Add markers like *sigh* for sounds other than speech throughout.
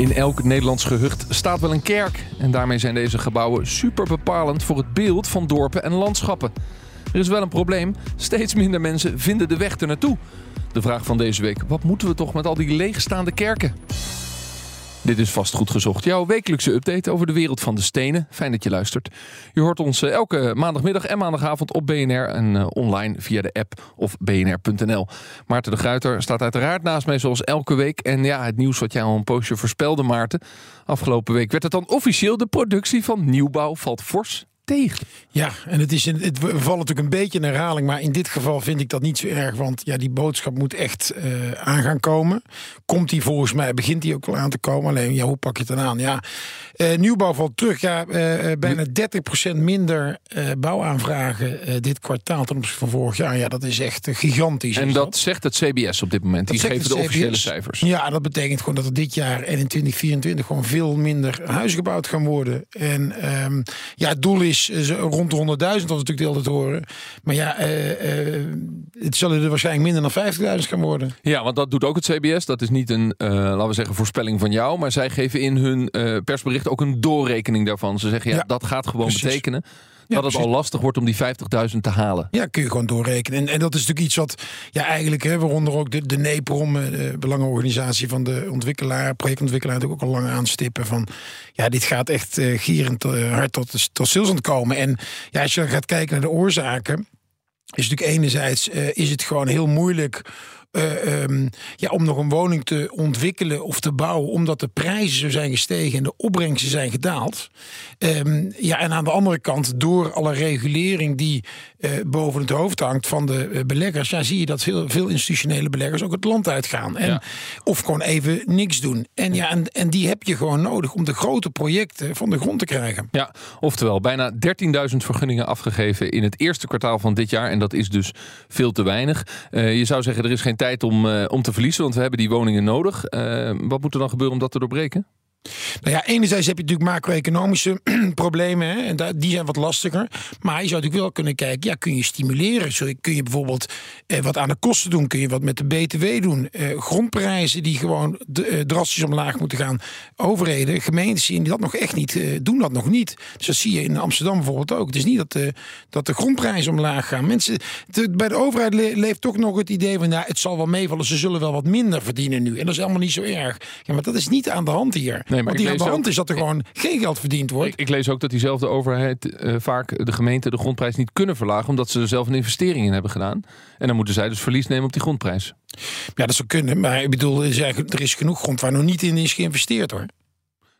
In elk Nederlands gehucht staat wel een kerk. En daarmee zijn deze gebouwen super bepalend voor het beeld van dorpen en landschappen. Er is wel een probleem. Steeds minder mensen vinden de weg er naartoe. De vraag van deze week: wat moeten we toch met al die leegstaande kerken? Dit is vast goed gezocht. Jouw wekelijkse update over de wereld van de stenen. Fijn dat je luistert. Je hoort ons eh, elke maandagmiddag en maandagavond op BNR en uh, online via de app of bnr.nl. Maarten de Gruiter staat uiteraard naast mij zoals elke week. En ja, het nieuws wat jij al een poosje voorspelde, Maarten. Afgelopen week werd het dan officieel. De productie van nieuwbouw valt fors tegen. Ja, en het is in, het, we vallen natuurlijk een beetje in herhaling, maar in dit geval vind ik dat niet zo erg, want ja, die boodschap moet echt uh, aan gaan komen. Komt die volgens mij, begint die ook wel aan te komen, alleen ja, hoe pak je het dan aan? Ja, uh, nieuwbouw valt terug, ja, uh, bijna 30% minder bouwaanvragen dit kwartaal ten opzichte van vorig jaar. Ja, dat is echt gigantisch. En dat, zegt het CBS op dit moment, die geven de officiële cijfers. Ja, dat betekent gewoon dat er dit jaar en in 2024 gewoon veel minder huizen gebouwd gaan worden. En um, ja, het doel is rond de 100.000 was natuurlijk de hele te horen. Maar ja, uh, uh, het zullen er waarschijnlijk minder dan 50.000 gaan worden. Ja, want dat doet ook het CBS. Dat is niet een, uh, laten we zeggen, voorspelling van jou. Maar zij geven in hun persbericht ook een doorrekening daarvan. Ze zeggen, ja, ja dat gaat gewoon precies. betekenen dat het al lastig wordt om die 50.000 te halen. Ja, kun je gewoon doorrekenen. En, en dat is natuurlijk iets wat ja, eigenlijk, hè, waaronder ook de, de NEPROM, de belangenorganisatie van de ontwikkelaar, projectontwikkelaar, natuurlijk ook al lang aanstippen van ja, dit gaat echt uh, gierend uh, hard tot, tot stilstand komen. En ja, als je dan gaat kijken naar de oorzaken, is natuurlijk enerzijds uh, is het gewoon heel moeilijk uh, um, ja, om nog een woning te ontwikkelen of te bouwen, omdat de prijzen zo zijn gestegen en de opbrengsten zijn gedaald. Um, ja, en aan de andere kant, door alle regulering die uh, boven het hoofd hangt van de beleggers, ja, zie je dat veel, veel institutionele beleggers ook het land uitgaan. En, ja. Of gewoon even niks doen. En, ja, en, en die heb je gewoon nodig om de grote projecten van de grond te krijgen. Ja, oftewel bijna 13.000 vergunningen afgegeven in het eerste kwartaal van dit jaar. En dat is dus veel te weinig. Je zou zeggen, er is geen tijd om, uh, om te verliezen, want we hebben die woningen nodig. Uh, wat moet er dan gebeuren om dat te doorbreken? Nou ja, enerzijds heb je natuurlijk macro-economische *clears throat* problemen. Hè, en die zijn wat lastiger. Maar je zou natuurlijk wel kunnen kijken, ja, kun je stimuleren? Kun je bijvoorbeeld eh, wat aan de kosten doen? Kun je wat met de BTW doen? Eh, grondprijzen die gewoon eh, drastisch omlaag moeten gaan. Overheden, gemeentes zien dat nog echt niet, eh, doen dat nog niet. Dus dat zie je in Amsterdam bijvoorbeeld ook. Het is niet dat de, dat de grondprijzen omlaag gaan. Mensen, bij de overheid le leeft toch nog het idee van, nou, het zal wel meevallen. Ze zullen wel wat minder verdienen nu. En dat is allemaal niet zo erg. Ja, maar dat is niet aan de hand hier. Nee, maar Want die hand is dat er gewoon geen geld verdiend wordt. Ik, ik lees ook dat diezelfde overheid uh, vaak de gemeente de grondprijs niet kunnen verlagen. Omdat ze er zelf een investering in hebben gedaan. En dan moeten zij dus verlies nemen op die grondprijs. Ja, dat zou kunnen. Maar ik bedoel, er is genoeg grond waar nog niet in is geïnvesteerd hoor.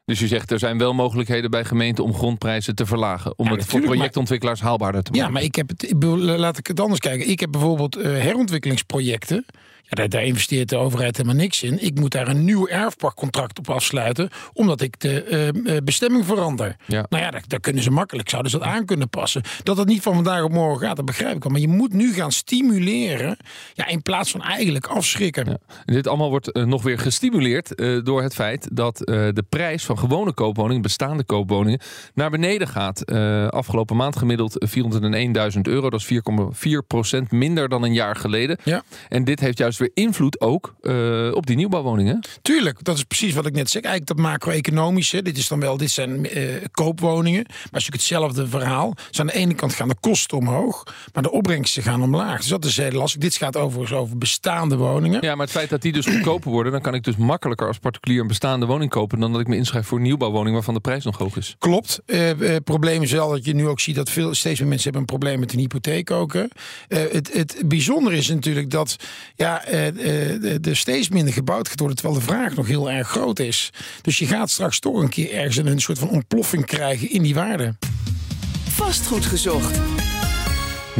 Dus je zegt er zijn wel mogelijkheden bij gemeenten om grondprijzen te verlagen. Om ja, het voor projectontwikkelaars haalbaarder te maken. Ja, maar ik heb het, ik bedoel, laat ik het anders kijken. Ik heb bijvoorbeeld uh, herontwikkelingsprojecten. Ja, daar, daar, investeert de overheid helemaal niks in. Ik moet daar een nieuw erfpachtcontract op afsluiten, omdat ik de uh, bestemming verander. Ja. Nou ja, daar, daar, kunnen ze makkelijk, zouden ze dat aan kunnen passen. Dat het niet van vandaag op morgen gaat, dat begrijp ik wel. Maar je moet nu gaan stimuleren, ja, in plaats van eigenlijk afschrikken. Ja. dit allemaal wordt uh, nog weer gestimuleerd uh, door het feit dat de prijs van gewone koopwoningen, bestaande koopwoningen, naar beneden gaat. afgelopen maand gemiddeld 401.000 euro. Dat is 4,4% minder dan een jaar geleden. Ja. En dit heeft juist weer invloed ook uh, op die nieuwbouwwoningen. Tuurlijk, dat is precies wat ik net zeg. Eigenlijk dat macro-economische. Dit is dan wel, dit zijn uh, koopwoningen. Maar als je hetzelfde verhaal. Dus aan de ene kant gaan de kosten omhoog, maar de opbrengsten gaan omlaag. Dus dat is heel lastig. Dit gaat overigens over bestaande woningen. Ja, maar het feit dat die dus goedkoper worden, dan kan ik dus makkelijker als particulier een bestaande woning kopen dan dat ik me inschrijf voor een nieuwbouwwoning waarvan de prijs nog hoog is. Klopt. Uh, uh, probleem is wel dat je nu ook ziet dat veel, steeds meer mensen hebben een probleem met een hypotheek ook. Het, het bijzondere is natuurlijk dat ja, uh, er steeds minder gebouwd gaat terwijl de vraag nog heel erg groot is. Dus je gaat straks toch een keer ergens een soort van ontploffing krijgen in die waarde. Vastgoed gezocht.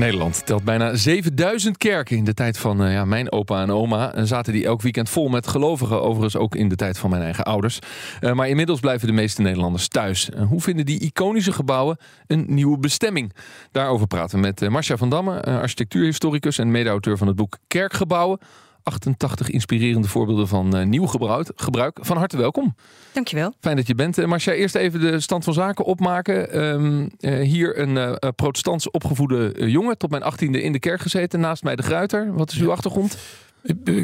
Nederland telt bijna 7000 kerken. In de tijd van uh, ja, mijn opa en oma uh, zaten die elk weekend vol met gelovigen. Overigens ook in de tijd van mijn eigen ouders. Uh, maar inmiddels blijven de meeste Nederlanders thuis. hoe vinden die iconische gebouwen een nieuwe bestemming? Daarover praten we met Marcia van Damme, architectuurhistoricus en mede-auteur van het boek Kerkgebouwen. 88 inspirerende voorbeelden van uh, nieuw gebruik, gebruik. Van harte welkom. Dankjewel. Fijn dat je bent. Uh, Marcia, eerst even de stand van zaken opmaken. Um, uh, hier een uh, protestants opgevoede jongen, tot mijn achttiende in de kerk gezeten. Naast mij de gruiter. Wat is uw achtergrond?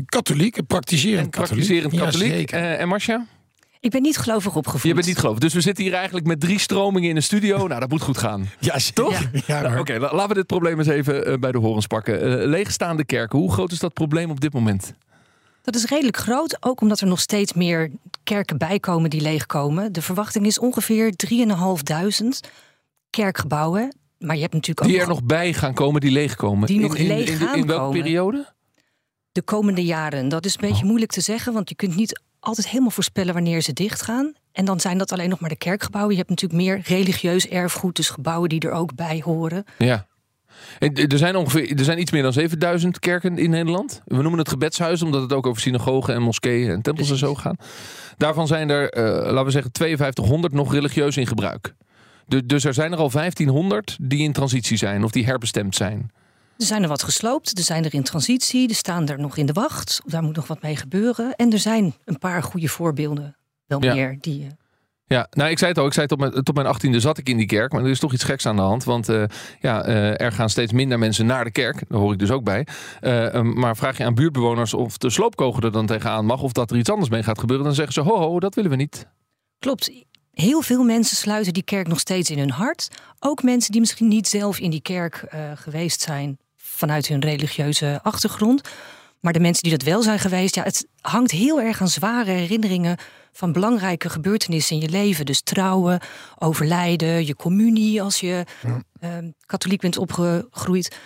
Katholiek, praktiserend katholiek. Praktiserend katholiek. Ja, en Marcia? Ik ben niet gelovig opgevoed. Je bent niet gelovig. Dus we zitten hier eigenlijk met drie stromingen in een studio. Nou, dat moet goed gaan. *laughs* Ja, toch? Ja, ja nou, Oké, okay, laten we dit probleem eens even uh, bij de horens pakken. Uh, leegstaande kerken. Hoe groot is dat probleem op dit moment? Dat is redelijk groot, ook omdat er nog steeds meer kerken bijkomen die leegkomen. De verwachting is ongeveer 3.500 kerkgebouwen. Maar je hebt natuurlijk ook die er nog bij gaan komen, die leegkomen. Die nog in, leeg in, in, gaan in welke komen. periode? De komende jaren. Dat is een beetje oh. moeilijk te zeggen, want je kunt niet altijd helemaal voorspellen wanneer ze dichtgaan. En dan zijn dat alleen nog maar de kerkgebouwen. Je hebt natuurlijk meer religieus erfgoed, dus gebouwen die er ook bij horen. Ja. Er zijn ongeveer er zijn iets meer dan 7000 kerken in Nederland. We noemen het gebedshuis omdat het ook over synagogen en moskeeën en tempels en zo gaat. Daarvan zijn er, uh, laten we zeggen, 5200 nog religieus in gebruik. De, dus er zijn er al 1500 die in transitie zijn of die herbestemd zijn. Er zijn er wat gesloopt, er zijn er in transitie, er staan er nog in de wacht. Daar moet nog wat mee gebeuren. En er zijn een paar goede voorbeelden, wel ja. meer, die... Uh, ja, nou ik zei het al, ik zei tot mijn, tot mijn achttiende zat ik in die kerk, maar er is toch iets geks aan de hand. Want uh, ja, uh, er gaan steeds minder mensen naar de kerk, daar hoor ik dus ook bij. Uh, um, maar vraag je aan buurtbewoners of de sloopkogel er dan tegenaan mag of dat er iets anders mee gaat gebeuren, dan zeggen ze ho ho, dat willen we niet. Klopt. Heel veel mensen sluiten die kerk nog steeds in hun hart. Ook mensen die misschien niet zelf in die kerk geweest zijn vanuit hun religieuze achtergrond. Maar de mensen die dat wel zijn geweest, ja, het hangt heel erg aan zware herinneringen van belangrijke gebeurtenissen in je leven. Dus trouwen, overlijden, je communie als je ja. uh, katholiek bent opgegroeid.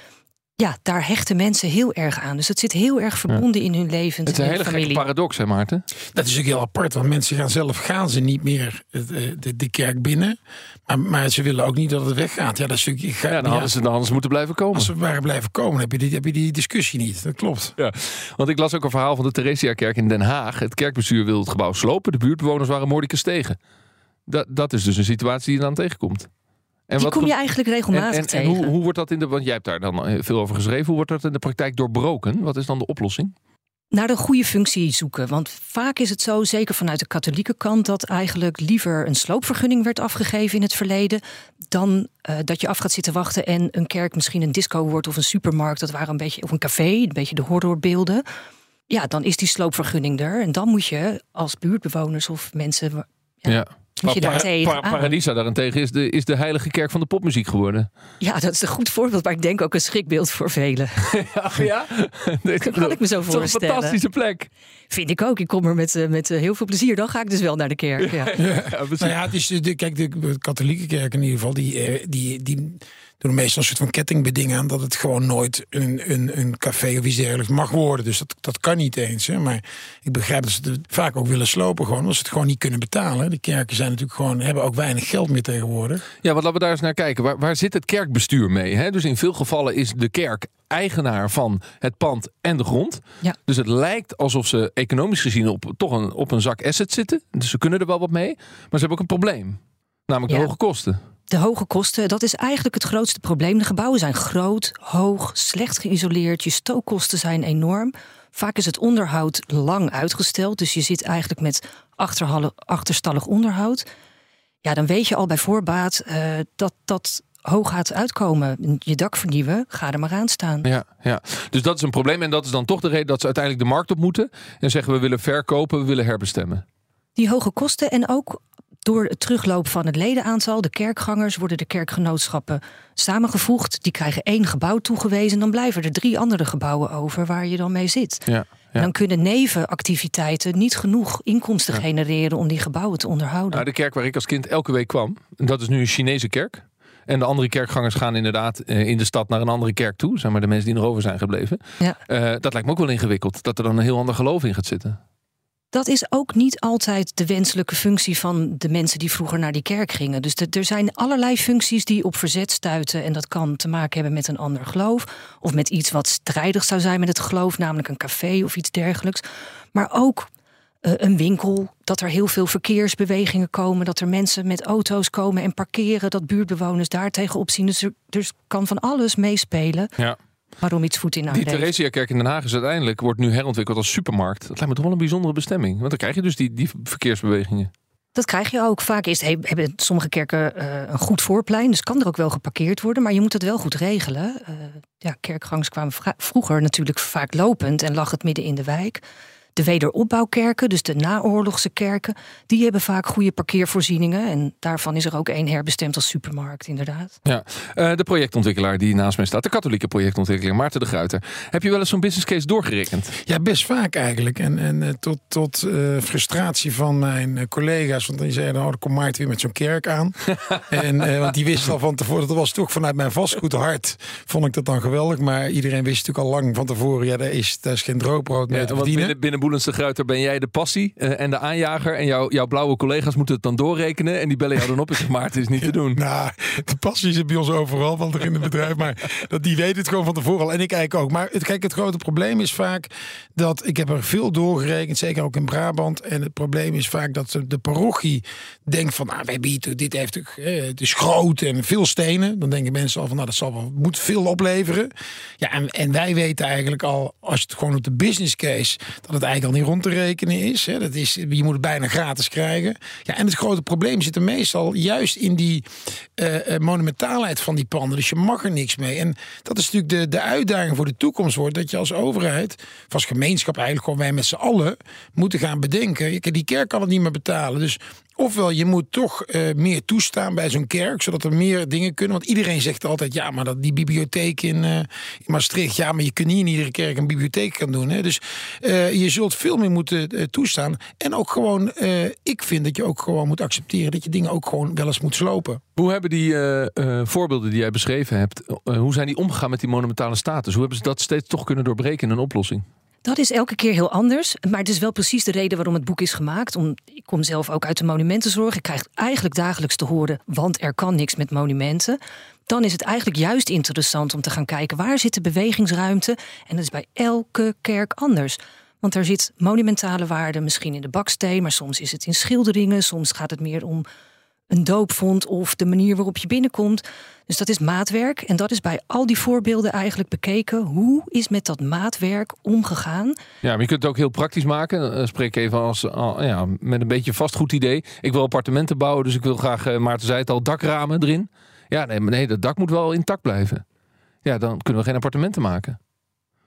Ja, daar hechten mensen heel erg aan. Dus het zit heel erg verbonden ja. in hun leven. Het is een hele gekke paradox, hè Maarten? Dat is ook heel apart, want mensen gaan zelf gaan ze niet meer de, de, de kerk binnen. Maar, maar, ze willen ook niet dat het weggaat. Ja, dat is natuurlijk, ja, dan, ja, hadden ze, dan ze moeten blijven komen. Als ze waren blijven komen, heb je, die, heb je die discussie niet. Dat klopt. Ja, want ik las ook een verhaal van de Theresia-kerk in Den Haag. Het kerkbestuur wil het gebouw slopen. De buurtbewoners waren moordicus tegen. Dat, dat is dus een situatie die je dan tegenkomt. En die wat kom je eigenlijk regelmatig en, en, tegen. En hoe, hoe wordt dat in de, want jij hebt daar dan veel over geschreven, hoe wordt dat in de praktijk doorbroken? Wat is dan de oplossing? Naar een goede functie zoeken. Want vaak is het zo, zeker vanuit de katholieke kant, dat eigenlijk liever een sloopvergunning werd afgegeven in het verleden. dan uh, dat je af gaat zitten wachten en een kerk misschien een disco wordt of een supermarkt. Dat waren een beetje, of een café, een beetje de horrorbeelden. Ja, dan is die sloopvergunning er. En dan moet je als buurtbewoners of mensen. Ja, ja. Moet je daar tegen. Paradisa daarentegen is de, is de heilige kerk van de popmuziek geworden. Ja, dat is een goed voorbeeld, maar ik denk ook een schrikbeeld voor velen. *laughs* Ja, ja? *laughs* Dat kan ik me zo Het is toch een voorstellen. fantastische plek. Vind ik ook. Ik kom er met, eh, met eh, heel veel plezier. Dan ga ik dus wel naar de kerk. *laughs* Ja. Ja. Nou ja, het is, de, kijk, de katholieke kerk in ieder geval, die, eh, die, die doen meestal een soort van kettingbeding aan dat het gewoon nooit een, een, een café of iets dergelijks mag worden. Dus dat, dat kan niet eens. Hè. Maar ik begrijp dat ze het vaak ook willen slopen, gewoon, als ze het gewoon niet kunnen betalen. De kerken zijn natuurlijk gewoon, hebben ook weinig geld meer tegenwoordig. Ja, want laten we daar eens naar kijken. Waar, waar zit het kerkbestuur mee? Hè? Dus in veel gevallen is de kerk eigenaar van het pand en de grond. Ja. Dus het lijkt alsof ze economisch gezien op, toch een, op een zak assets zitten. Dus ze kunnen er wel wat mee. Maar ze hebben ook een probleem. Namelijk de Ja. hoge kosten. De hoge kosten, dat is eigenlijk het grootste probleem. De gebouwen zijn groot, hoog, slecht geïsoleerd. Je stookkosten zijn enorm. Vaak is het onderhoud lang uitgesteld. Dus je zit eigenlijk met achterstallig onderhoud. Ja, dan weet je al bij voorbaat eh, dat dat hoog gaat uitkomen. Je dak vernieuwen, ga er maar aan staan. Ja, ja. Dus dat is een probleem. En dat is dan toch de reden dat ze uiteindelijk de markt op moeten. En zeggen we willen verkopen, we willen herbestemmen. Die hoge kosten en ook door het teruglopen van het ledenaantal, de kerkgangers, worden de kerkgenootschappen samengevoegd. Die krijgen één gebouw toegewezen. Dan blijven er drie andere gebouwen over waar je dan mee zit. Ja, En dan kunnen nevenactiviteiten niet genoeg inkomsten genereren om die gebouwen te onderhouden. Nou, de kerk waar ik als kind elke week kwam, dat is nu een Chinese kerk. En de andere kerkgangers gaan inderdaad eh, in de stad naar een andere kerk toe. Zeg maar de mensen die nog over zijn gebleven. Ja. Eh, dat lijkt me ook wel ingewikkeld. Dat er dan een heel ander geloof in gaat zitten. Dat is ook niet altijd de wenselijke functie van de mensen die vroeger naar die kerk gingen. Dus er zijn allerlei functies die op verzet stuiten. En dat kan te maken hebben met een ander geloof. Of met iets wat strijdig zou zijn met het geloof, namelijk een café of iets dergelijks. Maar ook uh, een winkel, dat er heel veel verkeersbewegingen komen, dat er mensen met auto's komen en parkeren, dat buurtbewoners daar tegenop zien. Dus er, dus kan van alles meespelen. Ja. Waarom iets voet in Die Theresiakerk in Den Haag is uiteindelijk wordt nu herontwikkeld als supermarkt. Dat lijkt me toch wel een bijzondere bestemming. Want dan krijg je dus die, die verkeersbewegingen. Dat krijg je ook. Vaak is, hebben sommige kerken uh, een goed voorplein, dus kan er ook wel geparkeerd worden, maar je moet het wel goed regelen. Uh, ja, kerkgangs kwamen vroeger natuurlijk vaak lopend en lag het midden in de wijk. De wederopbouwkerken, dus de naoorlogse kerken, die hebben vaak goede parkeervoorzieningen. En daarvan is er ook één herbestemd als supermarkt, inderdaad. Ja, uh, de projectontwikkelaar die naast mij staat, de katholieke projectontwikkelaar, Maarten de Gruiter. Heb je wel eens zo'n business case doorgerekend? Ja, best vaak eigenlijk. En, en uh, tot, tot uh, frustratie van mijn collega's, want die zeiden, oh, dan komt Maarten weer met zo'n kerk aan. *laughs* en, want die wist al van tevoren, dat was toch vanuit mijn vastgoedhart, vond ik dat dan geweldig. Maar iedereen wist natuurlijk al lang van tevoren, ja, daar is, daar is geen droogbrood meer ja, te verdienen. Binnen, binnen Boelens Gruiter ben jij de passie uh, en de aanjager. En jouw, blauwe collega's moeten het dan doorrekenen. En die bellen jou dan op en zeggen, maar het is niet te doen. *laughs* Nou, de passie zit bij ons overal, want er in het bedrijf. Maar dat, die weet het gewoon van tevoren al. En ik eigenlijk ook. Maar het, kijk, het grote probleem is vaak dat ik heb er veel doorgerekend. Zeker ook in Brabant. En het probleem is vaak dat de parochie denkt van, nou, wij bieden dit heeft, eh, het is groot en veel stenen. Dan denken mensen al van, nou, dat zal wel, moet veel opleveren. Ja, en, en wij weten eigenlijk al, als je het gewoon op de business case, dat het eigenlijk al niet rond te rekenen is. Hè. Dat is je moet het bijna gratis krijgen. Ja, en het grote probleem zit er meestal juist in die uh, monumentaalheid van die panden. Dus je mag er niks mee. En dat is natuurlijk de, de uitdaging voor de toekomst wordt. Dat je als overheid, of als gemeenschap eigenlijk gewoon wij met z'n allen moeten gaan bedenken. Die kerk kan het niet meer betalen. Dus Ofwel, je moet toch uh, meer toestaan bij zo'n kerk, zodat er meer dingen kunnen. Want iedereen zegt altijd, ja, maar dat, die bibliotheek in, in Maastricht, ja, maar je kunt niet in iedere kerk een bibliotheek gaan doen. Hè? Dus uh, je zult veel meer moeten toestaan. En ook gewoon, ik vind dat je ook gewoon moet accepteren dat je dingen ook gewoon wel eens moet slopen. Hoe hebben die voorbeelden die jij beschreven hebt, hoe zijn die omgegaan met die monumentale status? Hoe hebben ze dat steeds toch kunnen doorbreken in een oplossing? Dat is elke keer heel anders. Maar het is wel precies de reden waarom het boek is gemaakt. Om, ik kom zelf ook uit de monumentenzorg. Ik krijg eigenlijk dagelijks te horen, want er kan niks met monumenten. Dan is het eigenlijk juist interessant om te gaan kijken waar zit de bewegingsruimte. En dat is bij elke kerk anders. Want er zit monumentale waarde misschien in de baksteen, maar soms is het in schilderingen, soms gaat het meer om een doopvond of de manier waarop je binnenkomt. Dus dat is maatwerk. En dat is bij al die voorbeelden eigenlijk bekeken. Hoe is met dat maatwerk omgegaan? Ja, maar je kunt het ook heel praktisch maken. Uh, spreek even als, ja, met een beetje vastgoed idee. Ik wil appartementen bouwen, dus ik wil graag, uh, Maarten zei het al, dakramen erin. Ja, nee, nee, dat dak moet wel intact blijven. Ja, dan kunnen we geen appartementen maken.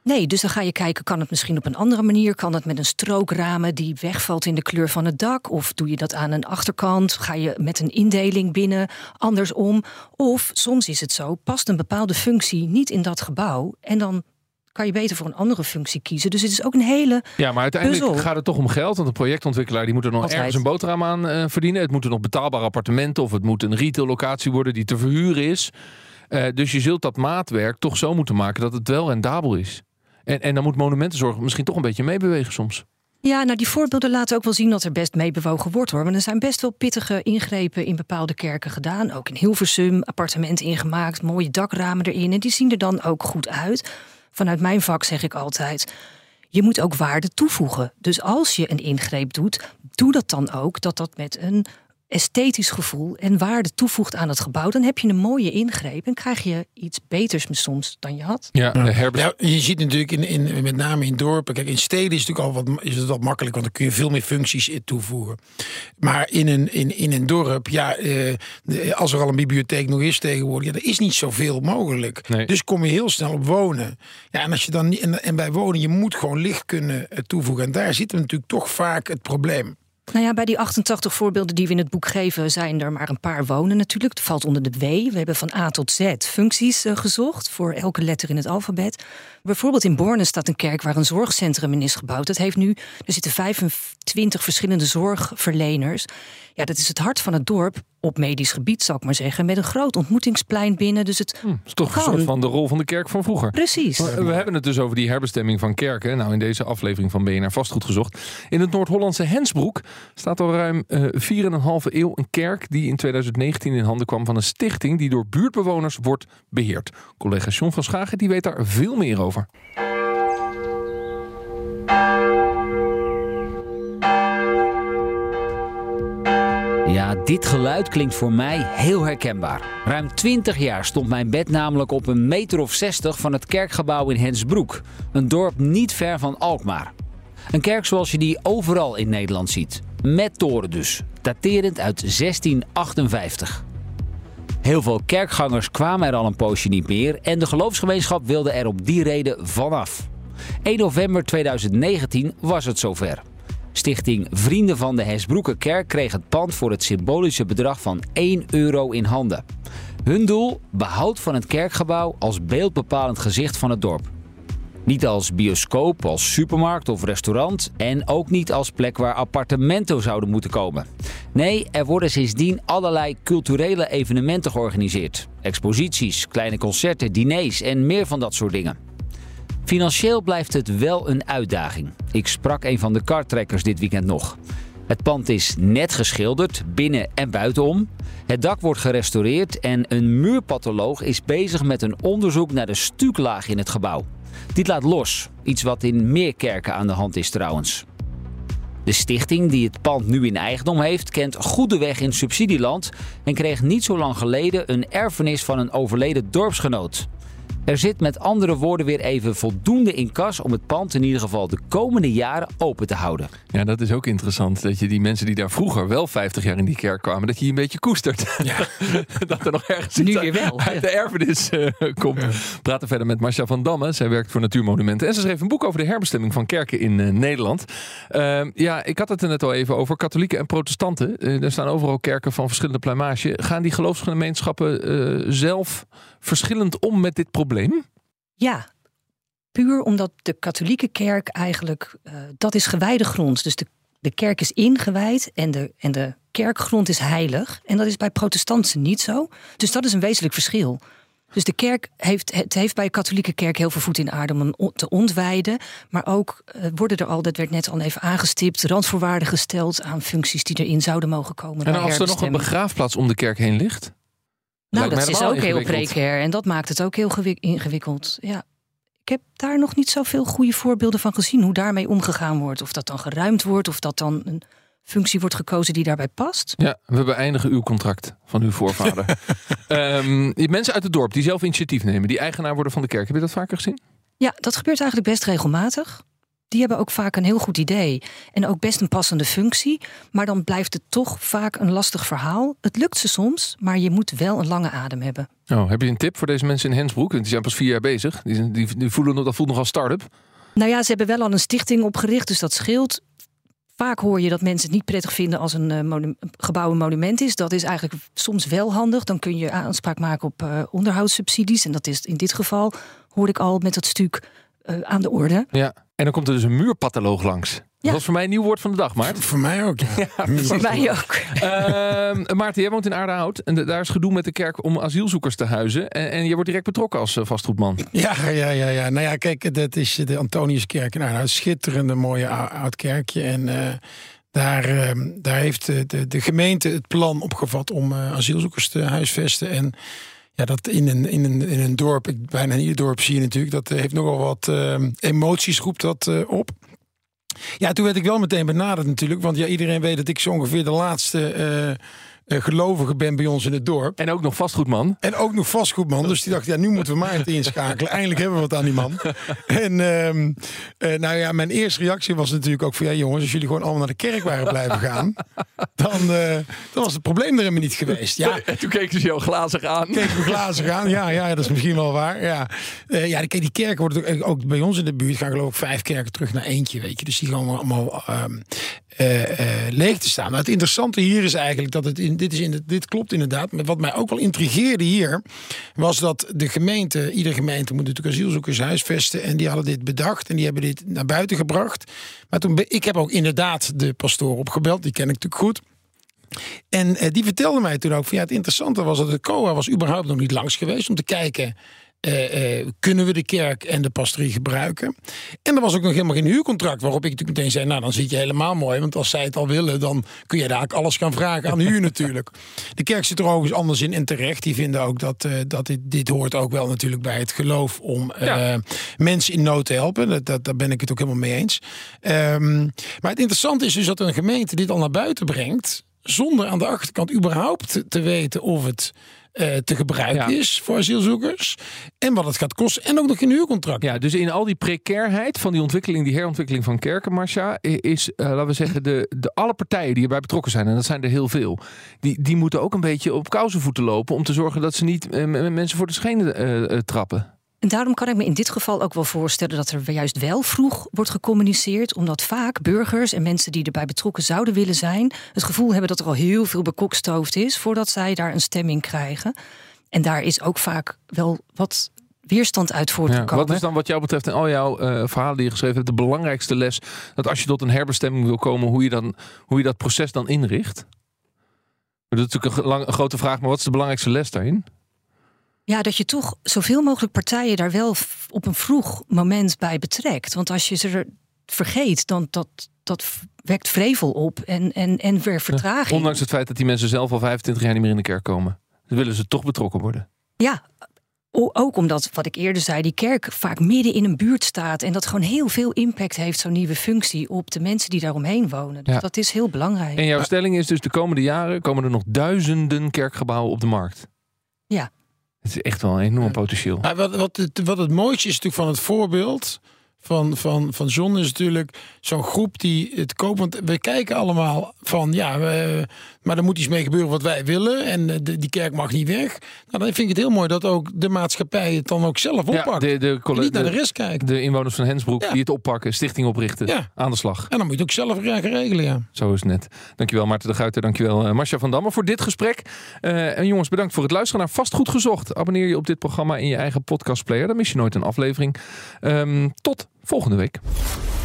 Nee, dus dan ga je kijken, kan het misschien op een andere manier? Kan het met een strookramen die wegvalt in de kleur van het dak? Of doe je dat aan een achterkant? Ga je met een indeling binnen andersom? Of soms is het zo, past een bepaalde functie niet in dat gebouw en dan kan je beter voor een andere functie kiezen. Dus het is ook een hele. Ja, maar uiteindelijk gaat het toch om geld. Want een projectontwikkelaar die moet er nog ergens een boterham aan uh, verdienen. Het moeten nog betaalbare appartementen of het moet een retail locatie worden die te verhuren is. Uh, dus je zult dat maatwerk toch zo moeten maken dat het wel rendabel is. En, en dan moet monumentenzorg misschien toch een beetje meebewegen soms. Ja, nou die voorbeelden laten ook wel zien dat er best meebewogen wordt hoor. Maar er zijn best wel pittige ingrepen in bepaalde kerken gedaan. Ook in Hilversum, appartementen ingemaakt, mooie dakramen erin. En die zien er dan ook goed uit. Vanuit mijn vak zeg ik altijd. Je moet ook waarde toevoegen. Dus als je een ingreep doet, doe dat dan ook dat dat met een esthetisch gevoel en waarde toevoegt aan het gebouw, dan heb je een mooie ingreep en krijg je iets beters soms dan je had. Ja, ja. je ziet natuurlijk in, in, met name in dorpen, kijk in steden is het natuurlijk al wat, is het wat makkelijk, want dan kun je veel meer functies toevoegen. Maar in een, in, in een dorp, ja, eh, als er al een bibliotheek nog is tegenwoordig, ja, er is niet zoveel mogelijk. Nee. Dus kom je heel snel op wonen. Ja, en als je dan en, en bij wonen, je moet gewoon licht kunnen eh, toevoegen. En daar zit natuurlijk toch vaak het probleem. Nou ja, bij die 88 voorbeelden die we in het boek geven, zijn er maar een paar wonen natuurlijk. Het valt onder de W. We hebben van A tot Z functies uh, gezocht voor elke letter in het alfabet. Bijvoorbeeld in Borne staat een kerk waar een zorgcentrum in is gebouwd. Dat heeft nu, er zitten 25 verschillende zorgverleners. Ja, dat is het hart van het dorp op medisch gebied, zal ik maar zeggen. Met een groot ontmoetingsplein binnen. Dus het hm, is toch een soort van de rol van de kerk van vroeger. Precies. Maar We hebben het dus over die herbestemming van kerken. Nou, in deze aflevering van BNR Vastgoed gezocht. In het Noord-Hollandse Hensbroek staat al ruim eh 4,5 eeuw een kerk die in 2019 in handen kwam van een stichting die door buurtbewoners wordt beheerd. Collega John van Schagen die weet daar veel meer over. Ja, dit geluid klinkt voor mij heel herkenbaar. Ruim 20 jaar stond mijn bed namelijk op een meter of 60 van het kerkgebouw in Hensbroek. Een dorp niet ver van Alkmaar. Een kerk zoals je die overal in Nederland ziet. Met toren dus, daterend uit 1658. Heel veel kerkgangers kwamen er al een poosje niet meer en de geloofsgemeenschap wilde er op die reden vanaf. 1 november 2019 was het zover. Stichting Vrienden van de Hesbroekenkerk kreeg het pand voor het symbolische bedrag van 1 euro in handen. Hun doel? Behoud van het kerkgebouw als beeldbepalend gezicht van het dorp. Niet als bioscoop, als supermarkt of restaurant en ook niet als plek waar appartementen zouden moeten komen. Nee, er worden sindsdien allerlei culturele evenementen georganiseerd. Exposities, kleine concerten, diners en meer van dat soort dingen. Financieel blijft het wel een uitdaging. Ik sprak een van de kartrekkers dit weekend nog. Het pand is net geschilderd, binnen en buitenom. Het dak wordt gerestaureerd en een muurpatholoog is bezig met een onderzoek naar de stuklaag in het gebouw. Dit laat los, iets wat in meer kerken aan de hand is trouwens. De stichting die het pand nu in eigendom heeft, kent goede weg in subsidieland en kreeg niet zo lang geleden een erfenis van een overleden dorpsgenoot. Er zit met andere woorden weer even voldoende in kas om het pand in ieder geval de komende jaren open te houden. Ja, dat is ook interessant. Dat je die mensen die daar vroeger wel 50 jaar in die kerk kwamen, dat je die een beetje koestert. Ja. *laughs* dat er nog ergens Nu weer wel. uit de erfenis eh, komt. We praten verder met Marcia van Damme. Zij werkt voor Natuurmonumenten. En ze schreef een boek over de herbestemming van kerken in eh, Nederland. Ehm, ja, ik had het er net al even over. Katholieken en protestanten. Eh, er staan overal kerken van verschillende pluimage. Gaan die geloofsgemeenschappen eh, zelf verschillend om met dit probleem? Ja, puur omdat de katholieke kerk eigenlijk, eh, dat is gewijde grond. Dus de, de kerk is ingewijd en de, en de kerkgrond is heilig. En dat is bij protestanten niet zo. Dus dat is een wezenlijk verschil. Dus de kerk heeft, het heeft bij de katholieke kerk heel veel voet in de aarde om hem te ontwijden. Maar ook eh, worden er al, dat werd net al even aangestipt, randvoorwaarden gesteld aan functies die erin zouden mogen komen. En als er nog een begraafplaats om de kerk heen ligt? Nou, dat is ook heel precair en dat maakt het ook heel gewi- ingewikkeld. Ja. Ik heb daar nog niet zoveel goede voorbeelden van gezien hoe daarmee omgegaan wordt. Of dat dan geruimd wordt, of dat dan een functie wordt gekozen die daarbij past. Ja, we beëindigen uw contract van uw voorvader. *laughs* Ehm, die mensen uit het dorp die zelf initiatief nemen, die eigenaar worden van de kerk. Heb je dat vaker gezien? Ja, dat gebeurt eigenlijk best regelmatig. Die hebben ook vaak een heel goed idee en ook best een passende functie. Maar dan blijft het toch vaak een lastig verhaal. Het lukt ze soms, maar je moet wel een lange adem hebben. Oh, heb je een tip voor deze mensen in Hensbroek? Die zijn pas vier jaar bezig. Die, die, die voelen, dat voelt nog als start-up. Nou ja, ze hebben wel al een stichting opgericht, dus dat scheelt. Vaak hoor je dat mensen het niet prettig vinden als een eh, gebouw een monument is. Dat is eigenlijk soms wel handig. Dan kun je aanspraak maken op eh, onderhoudssubsidies. En dat is in dit geval, hoor ik al met dat stuk eh, aan de orde. Ja. En dan komt er dus een muurpatholoog langs. Dat Ja. was voor mij een nieuw woord van de dag, Maart. Voor mij ook, ja. *laughs* Voor mij ook. *laughs* Ehm, Maarten, jij woont in Aardehout. En de- daar is gedoe met de kerk om asielzoekers te huizen. En, en je wordt direct betrokken als eh, vastgoedman. Ja, ja, ja, ja. Nou ja, kijk, dat is de Antoniuskerk. Een schitterende mooie ou- oud kerkje. En eh, daar, eh, daar heeft de, de, de gemeente het plan opgevat om eh, asielzoekers te huisvesten. En ja, dat in een, in een, in een dorp, bijna in ieder dorp zie je natuurlijk, dat eh, heeft nogal wat eh, emoties, roept dat eh, op. Ja, toen werd ik wel meteen benaderd natuurlijk. Want ja, iedereen weet dat ik zo ongeveer de laatste gelovige ben bij ons in het dorp. En ook nog vastgoedman. En ook nog vastgoedman. Dus die dacht, ja, nu moeten we maar het inschakelen. *laughs* Eindelijk hebben we wat aan die man. En ehm, eh, nou ja, mijn eerste reactie was natuurlijk ook van... ja jongens, als jullie gewoon allemaal naar de kerk waren blijven gaan... dan, eh, dan was het probleem er helemaal niet geweest. Ja, En *laughs* toen keken ze jou glazig aan. keken we glazen gaan. Ja, ja, dat is misschien wel waar. Ja, Eh, ja die kerken worden ook, ook bij ons in de buurt... gaan geloof ik vijf kerken terug naar eentje, weet je. Dus die gaan allemaal ehm, eh, eh, leeg te staan. Maar het interessante hier is eigenlijk dat het in, dit, is in dit klopt inderdaad. Maar wat mij ook wel intrigeerde hier, was dat de gemeente, iedere gemeente moet natuurlijk asielzoekers huisvesten. En die hadden dit bedacht en die hebben dit naar buiten gebracht. Maar toen, ik heb ook inderdaad de pastoor opgebeld, die ken ik natuurlijk goed. En eh, die vertelde mij toen ook van ja, het interessante was dat de COA was überhaupt nog niet langs geweest om te kijken. Eh, eh, kunnen we de kerk en de pastorie gebruiken? En er was ook nog helemaal geen huurcontract. Waarop ik natuurlijk meteen zei: Nou, dan zit je helemaal mooi. Want als zij het al willen, dan kun je daar ook alles gaan vragen aan huur natuurlijk. *laughs* De kerk zit er overigens anders in en terecht. Die vinden ook dat, eh, dat dit, dit hoort ook wel natuurlijk bij het geloof om Ja. mensen in nood te helpen. Dat, dat, daar ben ik het ook helemaal mee eens. Ehm, maar het interessante is dus dat een gemeente dit al naar buiten brengt. Zonder aan de achterkant überhaupt te- te weten of het eh, te gebruiken Ja. is voor asielzoekers. En wat het gaat kosten. En ook nog een huurcontract. Ja, dus in al die precairheid van die ontwikkeling, die herontwikkeling van kerken, Marcia, is, eh, laten we zeggen, de, de alle partijen die erbij betrokken zijn, en dat zijn er heel veel, die, die moeten ook een beetje op kousenvoeten lopen om te zorgen dat ze niet eh, mensen voor de schenen trappen. En daarom kan ik me in dit geval ook wel voorstellen dat er juist wel vroeg wordt gecommuniceerd. Omdat vaak burgers en mensen die erbij betrokken zouden willen zijn, het gevoel hebben dat er al heel veel bekokstoofd is voordat zij daar een stemming krijgen. En daar is ook vaak wel wat weerstand uit Ja, voortgekomen. wat is dan wat jou betreft in al jouw eh, verhalen die je geschreven hebt, de belangrijkste les dat als je tot een herbestemming wil komen, hoe je, dan, hoe je dat proces dan inricht? Dat is natuurlijk een, lang- een grote vraag, maar wat is de belangrijkste les daarin? Ja, dat je toch zoveel mogelijk partijen daar wel op een vroeg moment bij betrekt. Want als je ze er vergeet, dan dat, dat wekt vrevel op en, en, en weer vertraging. Ondanks het feit dat die mensen zelf al 25 jaar niet meer in de kerk komen. Dan willen ze toch betrokken worden. Ja, ook omdat, wat ik eerder zei, die kerk vaak midden in een buurt staat. En dat gewoon heel veel impact heeft, zo'n nieuwe functie, op de mensen die daaromheen wonen. Dus Ja. dat is heel belangrijk. En jouw stelling is dus de komende jaren komen er nog duizenden kerkgebouwen op de markt. Ja. Het is echt wel een enorm potentieel. Wat, wat, het, wat het mooiste is natuurlijk van het voorbeeld van, van, van John is natuurlijk zo'n groep die het koopt. Want we kijken allemaal van ja, we, maar er moet iets mee gebeuren wat wij willen. En eh, de, die kerk mag niet weg. Nou, dan vind ik het heel mooi dat ook de maatschappij het dan ook zelf Ja, oppakt. de, de, en colle- niet naar de de, rest kijkt. de inwoners van Hensbroek Ja. die het oppakken, stichting oprichten, Ja. aan de slag. En dan moet je het ook zelf gaan regelen. Ja. Zo is het net. Dankjewel Maarten de Guiter, dankjewel uh, Marcia van Damme voor dit gesprek. Eh, en jongens, bedankt voor het luisteren naar Vastgoed Gezocht. Abonneer je op dit programma in je eigen podcastplayer, dan mis je nooit een aflevering. Ehm, tot volgende week.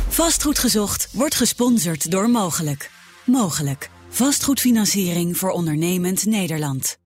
Vastgoed gezocht wordt gesponsord door Mogelijk. Mogelijk. Vastgoedfinanciering voor ondernemend Nederland.